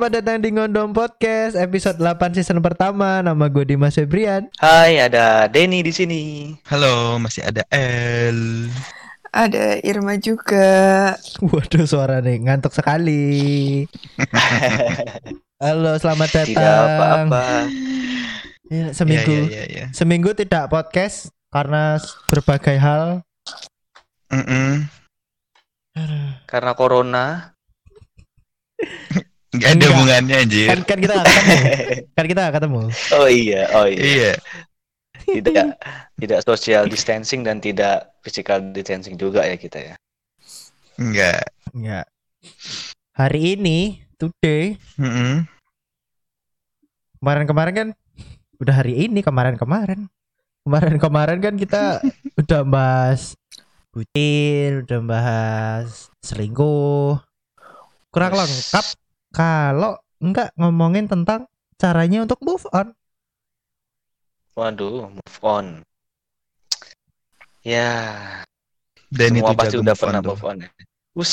selamat datang di Ngondom Podcast episode 8 season pertama. Nama gue Dimas Febrian. Hai, ada Denny di sini. Halo, masih ada L. Ada Irma juga. Waduh suara nih ngantuk sekali. Halo, selamat datang. Tidak apa-apa. Ya, seminggu Ya, ya, ya, ya. seminggu tidak podcast karena berbagai hal. Mm-mm. Karena corona. Nggak ada Enggak. hubungannya anjir. Kan kan kita gak ketemu. kan kita gak ketemu. Oh iya, oh iya. Iya. Tidak tidak social distancing dan tidak physical distancing juga ya kita ya. Enggak. Ya. Hari ini, today, Mm-mm. kemarin-kemarin kan udah hari ini kemarin-kemarin kemarin-kemarin kan kita udah bahas bucin udah bahas selingkuh kurang lengkap kalau enggak ngomongin tentang caranya untuk move on Waduh, move on. Ya, Dan semua itu pasti udah pernah move on ya. Us.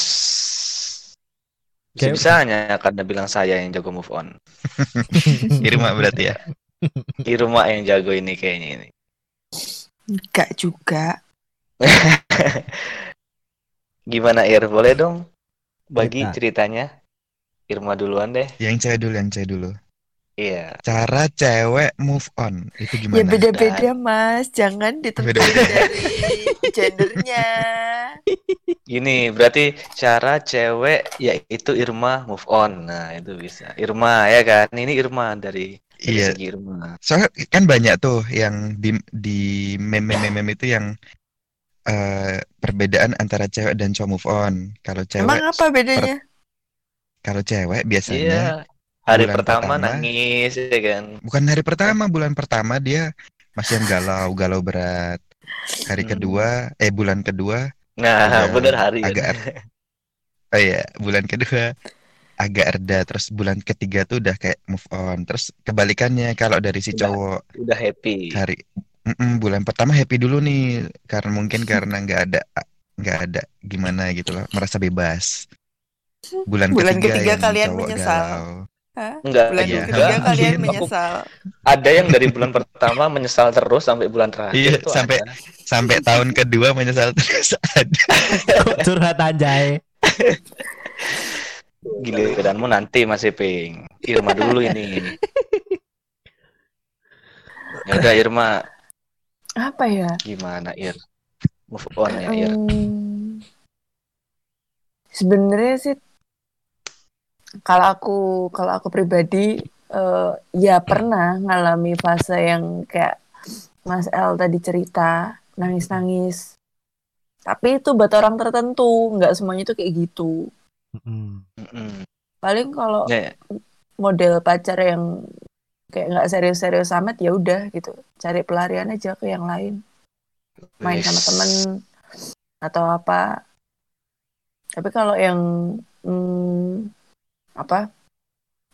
Bisa-bisanya karena bilang saya yang jago move on. Irma berarti ya. Irma yang jago ini kayaknya ini. Enggak juga. Gimana Ir? Boleh dong bagi Cerita. ceritanya? Irma duluan deh. Yang cewek dulu, yang cewek dulu. Iya. Cara cewek move on itu Ya gimana? beda-beda mas. Jangan ditentukan dari gendernya. Gini, berarti cara cewek yaitu Irma move on. Nah, itu bisa. Irma ya kan? Ini Irma dari, Iya. segi Irma. Soalnya kan banyak tuh yang di di meme-meme itu yang eh, perbedaan antara cewek dan cowok move on. Kalau cewek, Emang apa bedanya? Kalau cewek Iya. biasanya Hari bulan pertama, pertama. nangis ya kan. bukan hari pertama, bulan pertama dia masih yang galau, galau berat. Hari Hmm. kedua, eh bulan kedua Nah, bener hari kan. agak Oh iya, bulan kedua agak reda, terus bulan ketiga tuh udah kayak move on. Terus kebalikannya kalau dari si Udah. cowok Udah happy. hari Mm-mm, bulan pertama happy dulu nih, karena mungkin karena nggak ada nggak ada gimana gitu loh, merasa bebas. Bulan, Bulan ketiga, ketiga kalian menyesal. Hah? Enggak Bulan Iya. ketiga kalian Aku- menyesal. Ada yang dari bulan pertama menyesal terus sampai bulan terakhir Iya, itu sampai- ada. Sampai tahun kedua menyesal terus ada. Curhat anjay Giliranmu nanti masih ping. Irma dulu ini. Ya udah Irma, Apa ya? gimana Ir? Move on ya Ir. Hmm, Sebenarnya sih kalau aku kalau aku pribadi eh, ya pernah ngalami fase yang kayak Mas El tadi cerita nangis-nangis. Tapi itu buat orang tertentu, nggak semuanya itu kayak gitu. Paling kalau Ya, model pacar yang kayak nggak serius-serius amat ya udah gitu. Cari pelarian aja ke yang lain. Main sama temen atau apa. Tapi kalau yang hmm, apa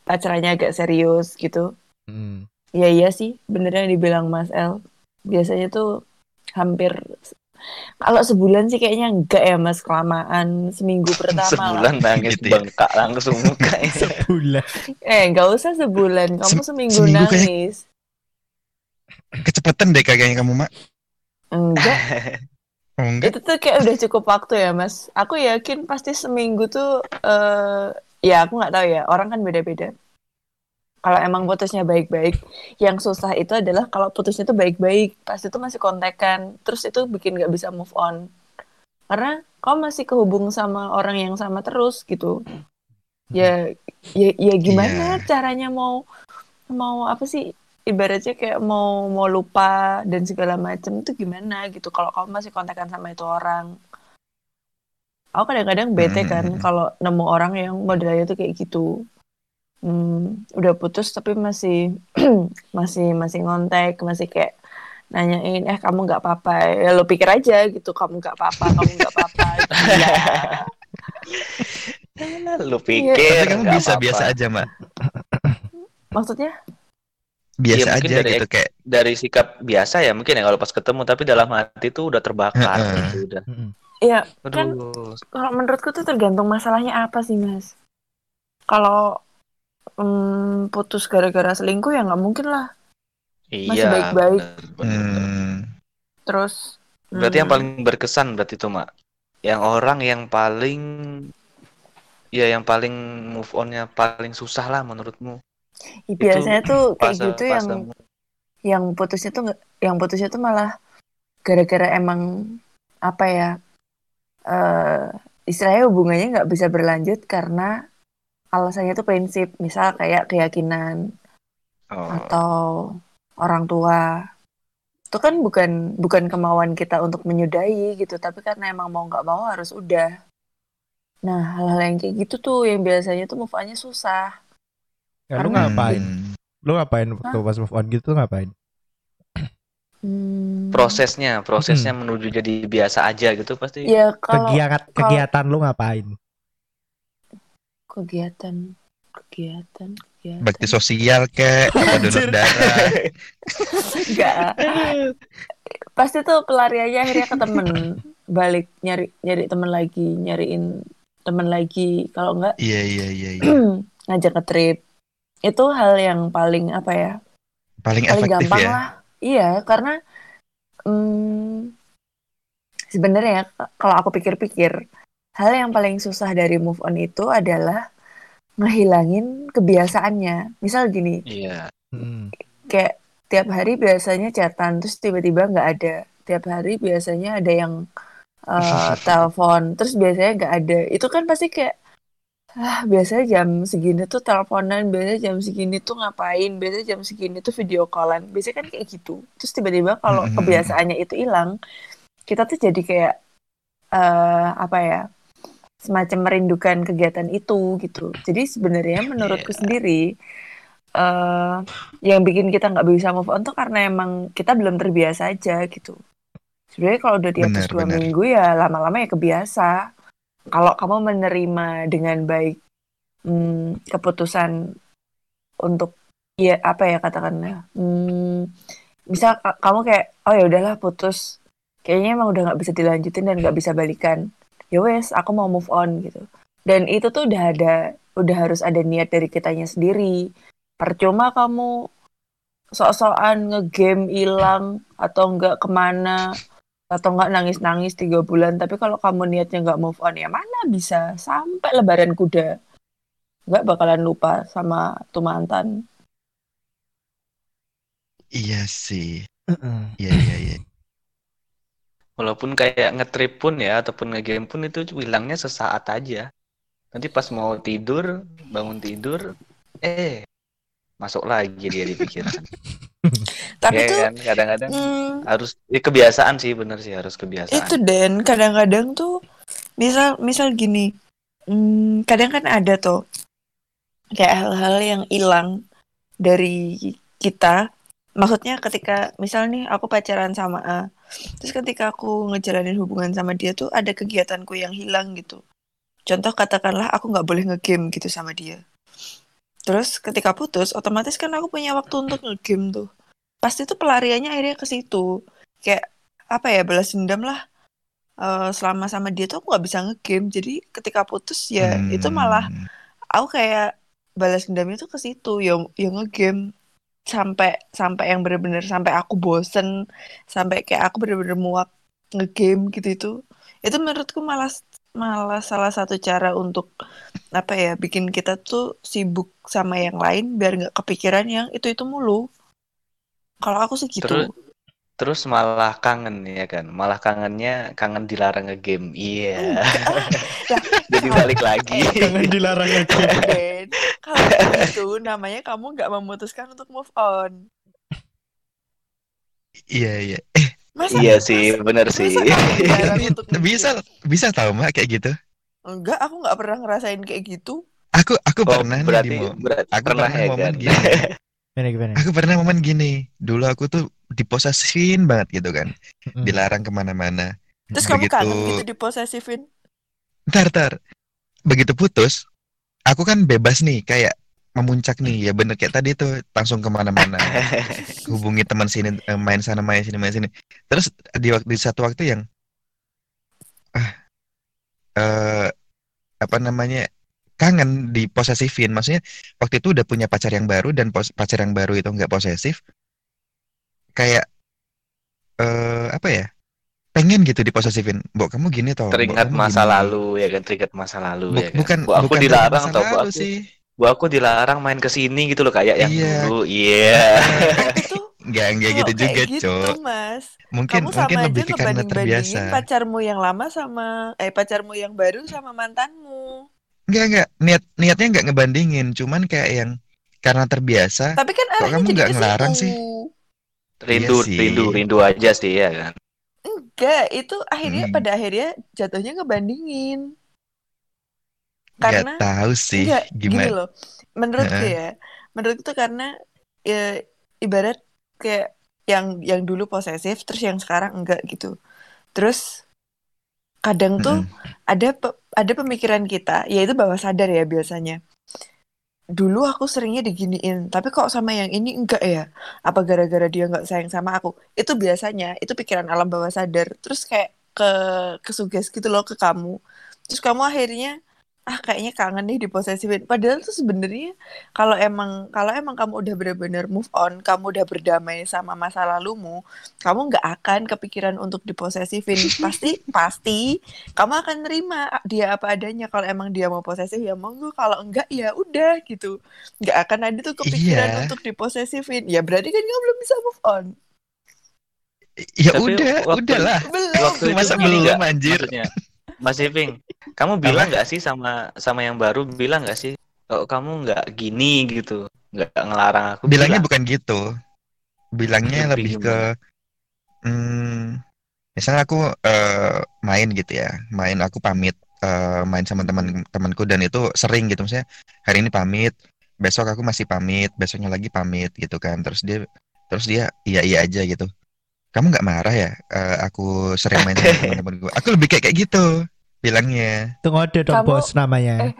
pacarannya agak serius gitu, Mm. ya iya sih bener yang dibilang Mas El. Biasanya tuh hampir kalau sebulan sih kayaknya enggak ya Mas kelamaan seminggu pertama lah. Sebulan nangis Gitu ya. bengkak langsung mukanya. sebulan Eh nggak usah sebulan, kamu Sem- seminggu, seminggu kayak- nangis. Kecepatan deh kayaknya kamu, Mak. Enggak, Oh, enggak. itu tuh kayak udah cukup waktu ya Mas. Aku yakin pasti seminggu tuh, eh ya aku nggak tahu ya, orang kan beda-beda. Kalau emang putusnya baik-baik, yang susah itu adalah kalau putusnya tuh baik-baik, pasti tuh masih kontekan, terus itu bikin nggak bisa move on. Karena kamu masih kehubung sama orang yang sama terus gitu. Ya, ya, ya gimana Iya. caranya mau mau apa sih? Ibaratnya kayak mau mau lupa dan segala macam itu gimana gitu. Kalau kamu masih kontekan sama itu orang, aku kadang-kadang bete kan Hmm. kalau nemu orang yang modelnya tuh kayak gitu. Hmm, udah putus tapi masih masih masih ngontek, masih kayak nanyain, eh kamu nggak apa-apa? Ya lo pikir aja gitu, kamu nggak apa-apa, kamu nggak apa-apa. Gila. Lu Tapi pikir kamu nggak bisa apa-apa. biasa aja, Mak. Maksudnya? Biasa Iya, mungkin aja dari gitu kayak Dari sikap biasa ya mungkin ya kalau pas ketemu tapi dalam hati tuh udah terbakar gitu udah. Iya, Kan- kalau menurutku tuh tergantung masalahnya apa sih, Mas. Kalau hmm, putus gara-gara selingkuh ya nggak mungkin lah. Masih Iya, baik-baik. bener, bener. Hmm, Terus Berarti yang hmm, paling berkesan berarti itu, Mak. Yang orang yang paling ya yang paling move on-nya paling susah lah menurutmu. ya biasanya tuh kayak Fase- gitu yang fasemu. yang putusnya tuh yang putusnya tuh malah gara-gara emang apa ya eh istilahnya hubungannya nggak bisa berlanjut karena alasannya tuh prinsip misal kayak keyakinan Oh, atau orang tua itu kan bukan bukan kemauan kita untuk menyudahi gitu tapi karena emang mau nggak mau harus udah nah hal-hal yang kayak gitu tuh yang biasanya tuh move on-nya susah Ya, lu Karena- ngapain? hmm. Lu ngapain waktu pas move on gitu ngapain? Hmm, prosesnya, prosesnya menuju jadi biasa aja gitu pasti. ya kalau Kegiatan kalau- kegiatan lu ngapain? kegiatan kegiatan kegiatan. Bakti sosial kek. Apa donor darah? Enggak pasti tuh pelariannya akhirnya ke temen. Balik nyari nyari temen lagi nyariin temen lagi. Kalau enggak iya iya iya iya. ngajak ke trip. Itu hal yang paling apa ya? Paling paling efektif gampang ya. lah iya karena hmm, sebenarnya kalau aku pikir-pikir hal yang paling susah dari move on itu adalah ngehilangin kebiasaannya misal gini Iya. Hmm. kayak tiap hari biasanya chatan terus tiba-tiba nggak ada tiap hari biasanya ada yang uh, telepon terus biasanya nggak ada itu kan pasti kayak ah biasanya jam segini tuh teleponan biasanya jam segini tuh ngapain biasanya jam segini tuh video callan. Biasanya kan kayak gitu. Terus tiba-tiba kalau kebiasaannya itu hilang kita tuh jadi kayak eh apa ya semacam merindukan kegiatan itu gitu. Jadi sebenarnya menurutku Iya. sendiri eh yang bikin kita nggak bisa move on tuh karena emang kita belum terbiasa aja gitu. Sebenarnya kalau udah di atas Benar, dua benar. minggu ya lama-lama ya kebiasa kalau kamu menerima dengan baik hmm, keputusan untuk ya apa ya katakanlah hmm, ka- kamu kayak oh ya udahlah putus. Kayaknya emang udah nggak bisa dilanjutin dan nggak bisa balikan. Ya wes aku mau move on gitu. Dan itu tuh udah ada udah harus ada niat dari kitanya sendiri. Percuma kamu sok-sokan ngegame hilang atau enggak ke mana atau enggak nangis-nangis tiga bulan tapi kalau kamu niatnya nggak move on ya mana bisa sampai lebaran kuda nggak bakalan lupa sama tuh mantan iya sih Heeh. iya iya iya Walaupun kayak ngetrip pun ya ataupun ngegame pun itu hilangnya sesaat aja. Nanti pas mau tidur, bangun tidur, eh masuk lagi dia di pikiran. tapi Ya tuh kan kadang-kadang hmm, harus ya kebiasaan sih bener sih harus kebiasaan. itu Den kadang-kadang tuh misal misal gini hmm, kadang kan ada tuh kayak hal-hal yang hilang dari kita. Maksudnya ketika misal nih aku pacaran sama A terus ketika aku ngejalanin hubungan sama dia tuh ada kegiatanku yang hilang gitu. Contoh katakanlah aku nggak boleh ngegame gitu sama dia. Terus ketika putus otomatis kan aku punya waktu untuk ngegame tuh pasti tuh pelariannya akhirnya ke situ. Kayak apa ya balas dendam lah. Eh, selama sama dia tuh aku nggak bisa ngegame. Jadi ketika putus ya itu malah Hmm, aku kayak balas dendamnya tuh ke situ. Yang yang ngegame. Sampai sampai yang bener-bener sampai aku bosen. Sampai kayak aku bener-bener muak ngegame gitu itu. Itu menurutku malah malah salah satu cara untuk apa ya bikin kita tuh sibuk sama yang lain. Biar nggak kepikiran yang itu itu mulu kalau aku sih gitu Terus terus malah kangen ya kan. Malah kangennya kangen dilarang ngegame. Iya. Lah, Jadi balik lagi. Jangan dilarang aja. Ben, kalau itu namanya kamu nggak memutuskan untuk move on iya iya masa Iya sih, bener masa sih. bisa bisa tahu mak kayak gitu Enggak, aku nggak pernah ngerasain kayak gitu. aku aku Oh, pernah nih berarti di mo- berarti aku pernah pernah ya momen kan. gini Gimana gimana? aku pernah momen gini dulu aku tuh diposesifin banget gitu kan Mm. dilarang ke mana-mana Terus kamu begitu kangen gitu diposesifin. ntar ntar begitu putus aku kan bebas nih kayak memuncak nih ya bener kayak tadi tuh langsung ke mana-mana hubungi teman sini eh, main sana main sini main sini terus di waktu di satu waktu yang ah eh apa namanya kangen di posesifin. Maksudnya waktu itu udah punya pacar yang baru dan pos- pacar yang baru itu nggak posesif. Kayak eh apa ya? Pengen gitu diposesifin. Mbok kamu gini toh. Mbok Teringat masa gini." lalu ya kan, teringat masa lalu Bu- ya kan. bukan Bu, aku bukan dilarang tau, Bu, aku, sih. Bu, aku dilarang main ke sini gitu loh kayak yang Iya. dulu. Iya. itu Nggak nggak kalau gitu juga, gitu Cok. mas Mungkin kamu mungkin sama lebih aja ke karena terbiasa. pacarmu yang lama sama eh pacarmu yang baru sama mantanmu Enggak enggak niat niatnya nggak ngebandingin, cuman kayak yang karena terbiasa. tapi kan Kok kamu jadi nggak ke ngelarang sih? Rindu, Iya sih. rindu, rindu aja sih ya kan. enggak itu akhirnya Hmm. pada akhirnya jatuhnya ngebandingin karena tahu sih enggak gini gimana. loh menurutku Heeh. ya menurutku tuh karena ya, ibarat kayak yang yang dulu posesif terus yang sekarang enggak gitu terus kadang tuh Mm-mm. ada pe- ada pemikiran kita yaitu bawah sadar ya biasanya. Dulu aku seringnya diginiin tapi kok sama yang ini enggak ya? Apa gara-gara dia nggak sayang sama aku? Itu biasanya itu pikiran alam bawah sadar terus kayak ke kesuges gitu loh ke kamu. Terus kamu akhirnya ah kayaknya kangen nih diposesifin padahal tuh sebenarnya kalau emang kalau emang kamu udah benar-benar move on kamu udah berdamai sama masa lalumu kamu nggak akan kepikiran untuk diposesifin pasti pasti kamu akan nerima dia apa adanya kalau emang dia mau posesif ya monggo kalau enggak ya udah gitu nggak akan ada tuh kepikiran Iya. untuk diposesifin ya berarti kan kamu belum bisa move on Ya Tapi udah, waktu- udahlah. belum Waktu itu Masa belum, anjir? maksudnya? Mas Iping, kamu bilang nggak sih sama sama yang baru bilang nggak sih kalau kamu nggak gini gitu, nggak ngelarang aku Bilangnya bilang. bukan gitu. Bilangnya Lebih lebih ke hmm, misalnya aku eh, main gitu ya. Main aku pamit eh, main sama teman-temanku dan itu sering gitu maksudnya hari ini pamit, besok aku masih pamit, besoknya lagi pamit gitu kan. Terus dia terus dia iya iya aja gitu. Kamu nggak marah ya? Eh, aku sering main sama teman-temanku. Aku lebih kayak kayak gitu bilangnya. Itu ngode dong Kamu- bos namanya. eh,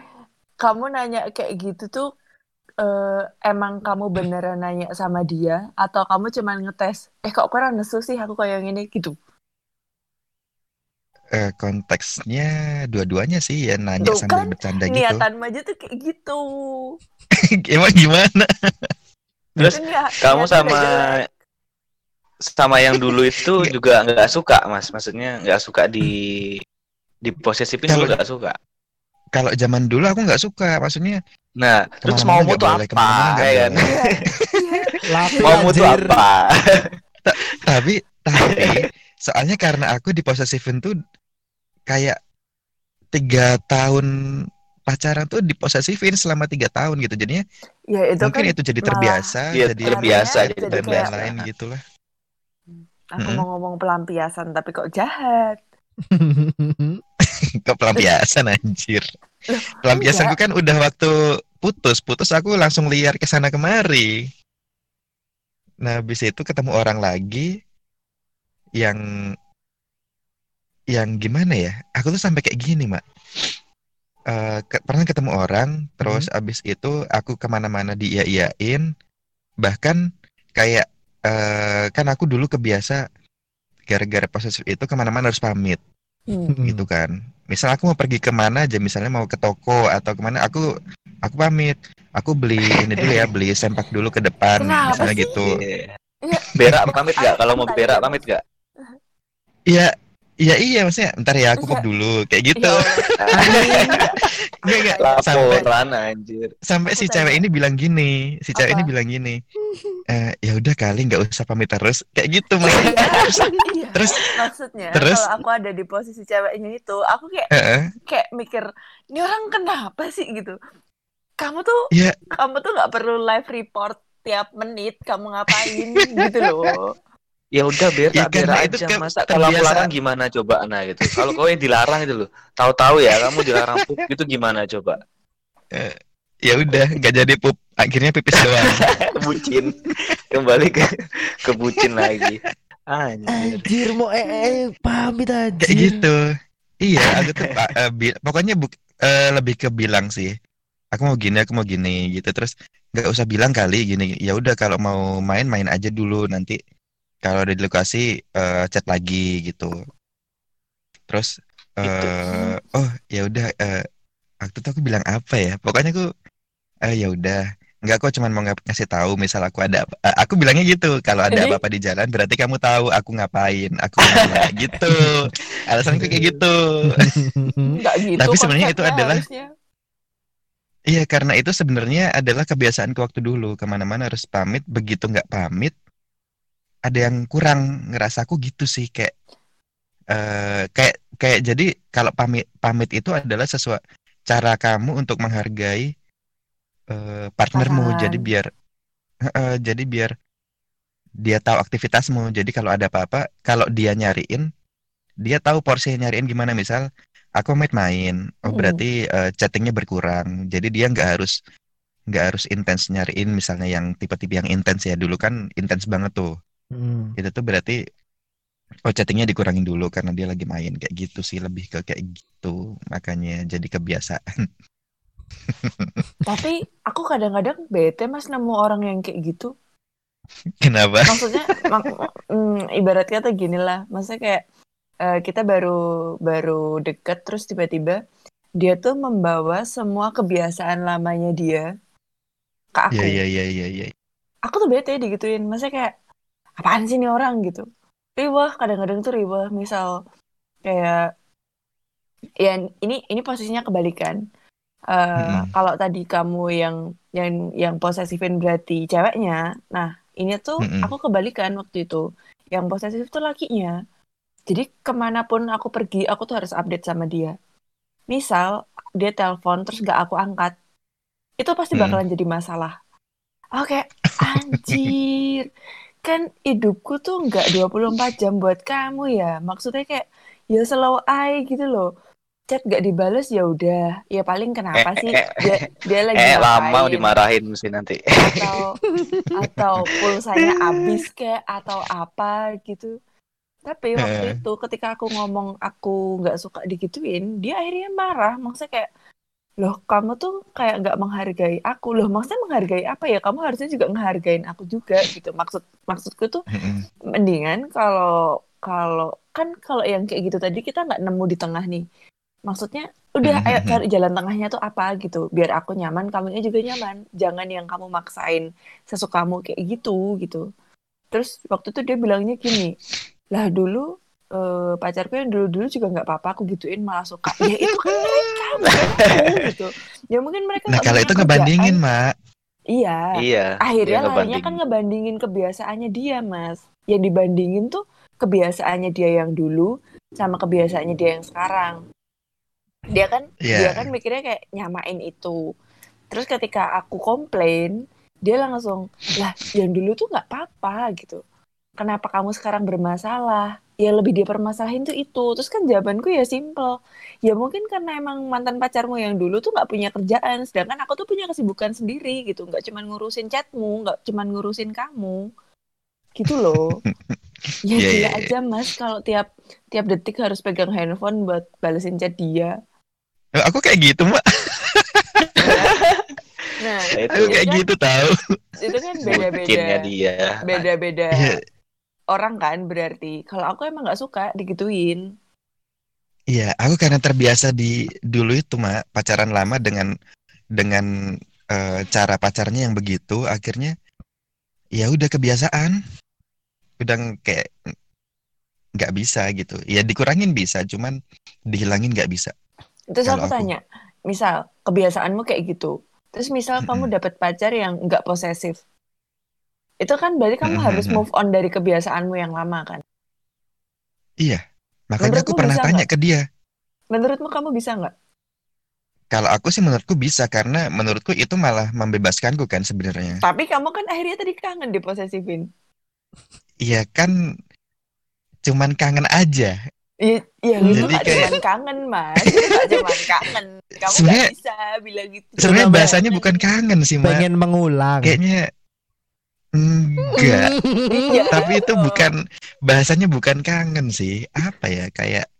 kamu nanya kayak gitu tuh eh, emang kamu beneran nanya sama dia atau kamu cuman ngetes eh kok kurang nesu sih aku kayak yang ini gitu Eh, konteksnya dua-duanya sih ya nanya Tuh sambil kan, bercanda gitu. niatan aja tuh kayak gitu Emang gimana? Terus kamu sama sama yang dulu itu juga nggak suka, Mas. Maksudnya nggak suka di di posesifin Kalau- juga nggak suka. Kalau zaman dulu aku nggak suka, maksudnya Nah, terus mau tuh apa? ya kan? Iya, iya. Lapi Mau tuh anjir. apa? tapi tapi soalnya karena aku di posesifin tuh kayak tiga tahun pacaran tuh diposesifin selama tiga tahun gitu jadinya Ya itu mungkin kan itu jadi malah terbiasa Iya, jadi terbiasa, jadi dan kayak- lain-lain gitulah aku Mm-mm. mau ngomong pelampiasan tapi kok jahat. kok pelampiasan anjir. Pelampiasan aku kan udah waktu putus. Putus aku langsung liar ke sana kemari. Nah habis itu ketemu orang lagi yang yang gimana ya? Aku tuh sampai kayak gini mak. Eh, ke- pernah ketemu orang terus abis itu aku ke mana-mana diiyain bahkan kayak eh, kan aku dulu kebiasa gara-gara posesif itu ke mana-mana harus pamit Hmm. gitu kan. Misal aku mau pergi ke mana aja, misalnya mau ke toko atau ke mana, aku aku pamit, aku beli ini dulu ya, beli sempak dulu ke depan, Kenapa misalnya sih? gitu. Iya. Iya. Berak pamit gak? Kalau mau berak pamit gak? Iya, iya iya, maksudnya ntar ya aku Iya. pop dulu, kayak gitu. Ya Allah. Enggak enggak, sampai anjir. sampai si cewek ini bilang gini, si cewek Apa? ini bilang gini, eh, ya udah kali nggak usah pamit terus, kayak gitu. Iya. Terus, maksudnya terus- kalau aku ada di posisi ceweknya itu, aku kayak Heeh, kayak mikir, ini orang kenapa sih gitu? Kamu tuh Iya. kamu tuh nggak perlu live report tiap menit kamu ngapain gitu loh. Ya udah berak Ya, itu aja kan masa kalau aku larang gimana coba nah gitu. Kalau kau yang dilarang itu loh. Tahu-tahu ya kamu dilarang pup itu gimana coba? ya udah nggak jadi pup, akhirnya pipis doang. Bucin. Kembali ke ke bucin lagi. Anjir. Anjir mau eh, eh pamit anjir. kayak gitu iya aku tuh eh, bi- pokoknya buk- eh, lebih ke bilang sih aku mau gini aku mau gini gitu terus nggak usah bilang kali gini ya udah kalau mau main main aja dulu nanti kalau udah di lokasi eh, chat lagi gitu. Terus eh, oh ya udah eh, waktu itu aku bilang apa ya? Pokoknya aku eh ya udah. Enggak kok cuman mau ngasih tahu misal aku ada eh, aku bilangnya gitu. Kalau ada apa-apa di jalan berarti kamu tahu aku ngapain. Aku ke mana gitu. Alasanku kayak gitu. Nggak gitu Tapi sebenarnya itu adalah- harusnya. Iya karena itu sebenarnya adalah kebiasaanku waktu dulu. Ke mana-mana harus pamit begitu nggak pamit ada yang kurang ngerasa aku gitu sih kayak eh kayak kayak jadi kalau pamit pamit itu adalah sesuatu cara kamu untuk menghargai eh, partnermu. Pasangan. jadi biar eh, jadi biar dia tahu aktivitasmu. Jadi kalau ada apa-apa kalau dia nyariin dia tahu porsinya nyariin gimana. Misal aku main-main oh Mm. berarti eh, chattingnya berkurang. Jadi dia nggak harus nggak harus intens nyariin. Misalnya yang tipe-tipe yang intens ya. Dulu kan intens banget tuh Hmm. itu tuh berarti oh chattingnya dikurangin dulu karena dia lagi main kayak gitu sih lebih ke kayak gitu makanya jadi kebiasaan Tapi aku kadang-kadang bete mas nemu orang yang kayak gitu. kenapa Maksudnya, mak- mm, ibarat kata gini lah. Maksudnya kayak eh, kita baru baru deket terus tiba-tiba dia tuh membawa semua kebiasaan lamanya dia ke aku. Iya iya iya iya iya Aku tuh bete digituin. Maksudnya kayak apaan sih nih orang gitu. Riwah kadang-kadang tuh riwah. Misal kayak ya ini ini posisinya kebalikan. Eh, Mm-mm. Kalau tadi kamu yang yang yang posesifin berarti ceweknya. Nah ini tuh Mm-mm. aku kebalikan waktu itu. Yang posesif tuh lakinya. Jadi ke mana pun aku pergi, aku tuh harus update sama dia. Misal dia telepon terus gak aku angkat, itu pasti Mm. bakalan jadi masalah. Oke, anjir. Kan hidupku tuh nggak 24 jam buat kamu ya. Maksudnya kayak ya slow eye gitu loh. Chat gak dibales ya udah. Ya paling kenapa Eh, sih eh, dia dia lagi Eh lama dimarahin mesti nanti. atau atau pulsanya habis kayak atau apa gitu. Tapi waktu Eh. itu ketika aku ngomong aku nggak suka digituin, dia akhirnya marah. Maksudnya kayak, loh kamu tuh kayak nggak menghargai aku. Loh maksudnya menghargai apa ya? Kamu harusnya juga menghargain aku juga gitu. Maksud maksudku tuh mendingan kalau kalau kan kalau yang kayak gitu tadi kita nggak nemu di tengah nih. Maksudnya udah ayo cari jalan tengahnya tuh apa gitu biar aku nyaman kamunya juga nyaman jangan yang kamu maksain sesukamu kayak gitu gitu terus waktu itu dia bilangnya gini lah dulu eh, pacarku yang dulu dulu juga nggak apa-apa aku gituin malah suka ya itu kan mereka bukan aku gitu. Ya mungkin mereka Nah kalau itu ngebandingin mak. Iya. Iya. akhirnya lainnya ngebanding. kan ngebandingin. kebiasaannya dia mas. Yang dibandingin tuh kebiasaannya dia yang dulu sama kebiasaannya dia yang sekarang. Dia kan Iya. dia kan mikirnya kayak nyamain itu. Terus ketika aku komplain dia langsung lah yang dulu tuh nggak apa-apa gitu. Kenapa kamu sekarang bermasalah ya lebih dia permasalahin tuh itu terus kan jawabanku ya simple ya mungkin karena emang mantan pacarmu yang dulu tuh nggak punya kerjaan sedangkan aku tuh punya kesibukan sendiri gitu nggak cuman ngurusin chatmu nggak cuman ngurusin kamu gitu loh ya Iya, gila iya, iya. aja mas kalau tiap tiap detik harus pegang handphone buat balesin chat dia aku kayak gitu mak nah Nah, itu aku kayak kan? gitu tahu itu kan beda-beda dia. beda-beda Iya. Orang kan berarti kalau aku emang nggak suka digituin Iya, aku karena terbiasa di dulu itu mak pacaran lama dengan dengan eh, cara pacarnya yang begitu, akhirnya ya udah kebiasaan, udah kayak nggak bisa gitu. Ya dikurangin bisa, cuman dihilangin nggak bisa. terus Kalau aku aku. tanya misal kebiasaanmu kayak gitu terus misal kamu dapat pacar yang nggak posesif itu kan berarti kamu Mm-mm. harus move on dari kebiasaanmu yang lama kan Iya, makanya aku Menurutmu pernah bisa tanya nggak? ke dia. menurutmu kamu bisa nggak Kalau aku sih menurutku bisa karena menurutku itu malah membebaskanku kan sebenarnya. tapi kamu kan akhirnya tadi kangen diposesifin Iya kan, cuman kangen aja. Iya, ya, itu Jadi kayak- cuman kangen mas, cuman kangen. Kamu nggak Sebenarnya- bisa bilang gitu. Sebenarnya bahasanya bukan kangen sih, Mak. Pengen mengulang. Kayaknya enggak. Iya. Tapi itu bukan bahasanya bukan kangen sih. Apa ya? Kayak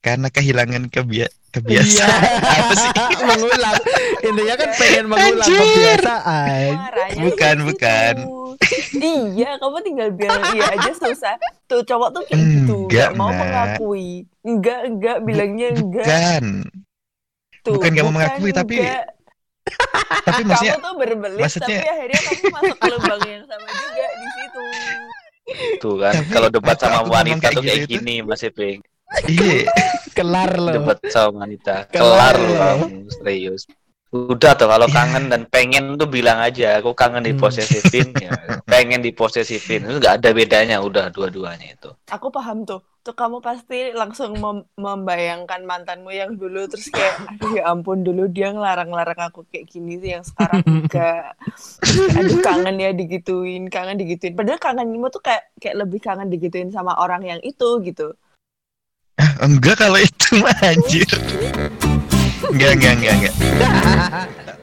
karena kehilangan kebia kebiasaan. Apa sih? mengulang. Intinya kan pengen mengulang Anjir. kebiasaan. Bukan, kayak bukan. gitu. iya, kamu tinggal bilang iya aja susah. Tuh cowok tuh kayak gitu, Enggak, nggak mau mengakui. Enggak, enggak, bilangnya enggak. Bukan. itu. Bukan nggak mau mengakui, tapi-. Tapi maksudnya kamu tuh berbelit, maksudnya- tapi akhirnya kamu masuk ke lubang yang sama juga di situ. Tuh kan, Tapi kalau debat sama wanita kayak tuh kayak gitu itu- gini Mas Iping. iya. Kelar lo. Debat sama wanita. Kelar Kelar lo. loh kamu, serius. Udah tuh kalau Iya. kangen dan pengen tuh bilang aja aku kangen diposesifin ya. Pengen diposesifin itu nggak ada bedanya udah dua-duanya itu. Aku paham tuh. Tuh kamu pasti langsung mem- membayangkan mantanmu yang dulu terus kayak aduh ya ampun dulu dia ngelarang-larang aku kayak gini sih yang sekarang enggak. Aduh kangen ya digituin, kangen digituin. Padahal kangenmu tuh kayak kayak lebih kangen digituin sama orang yang itu gitu. Enggak kalau itu mah anjir. Enggak, enggak, enggak, enggak.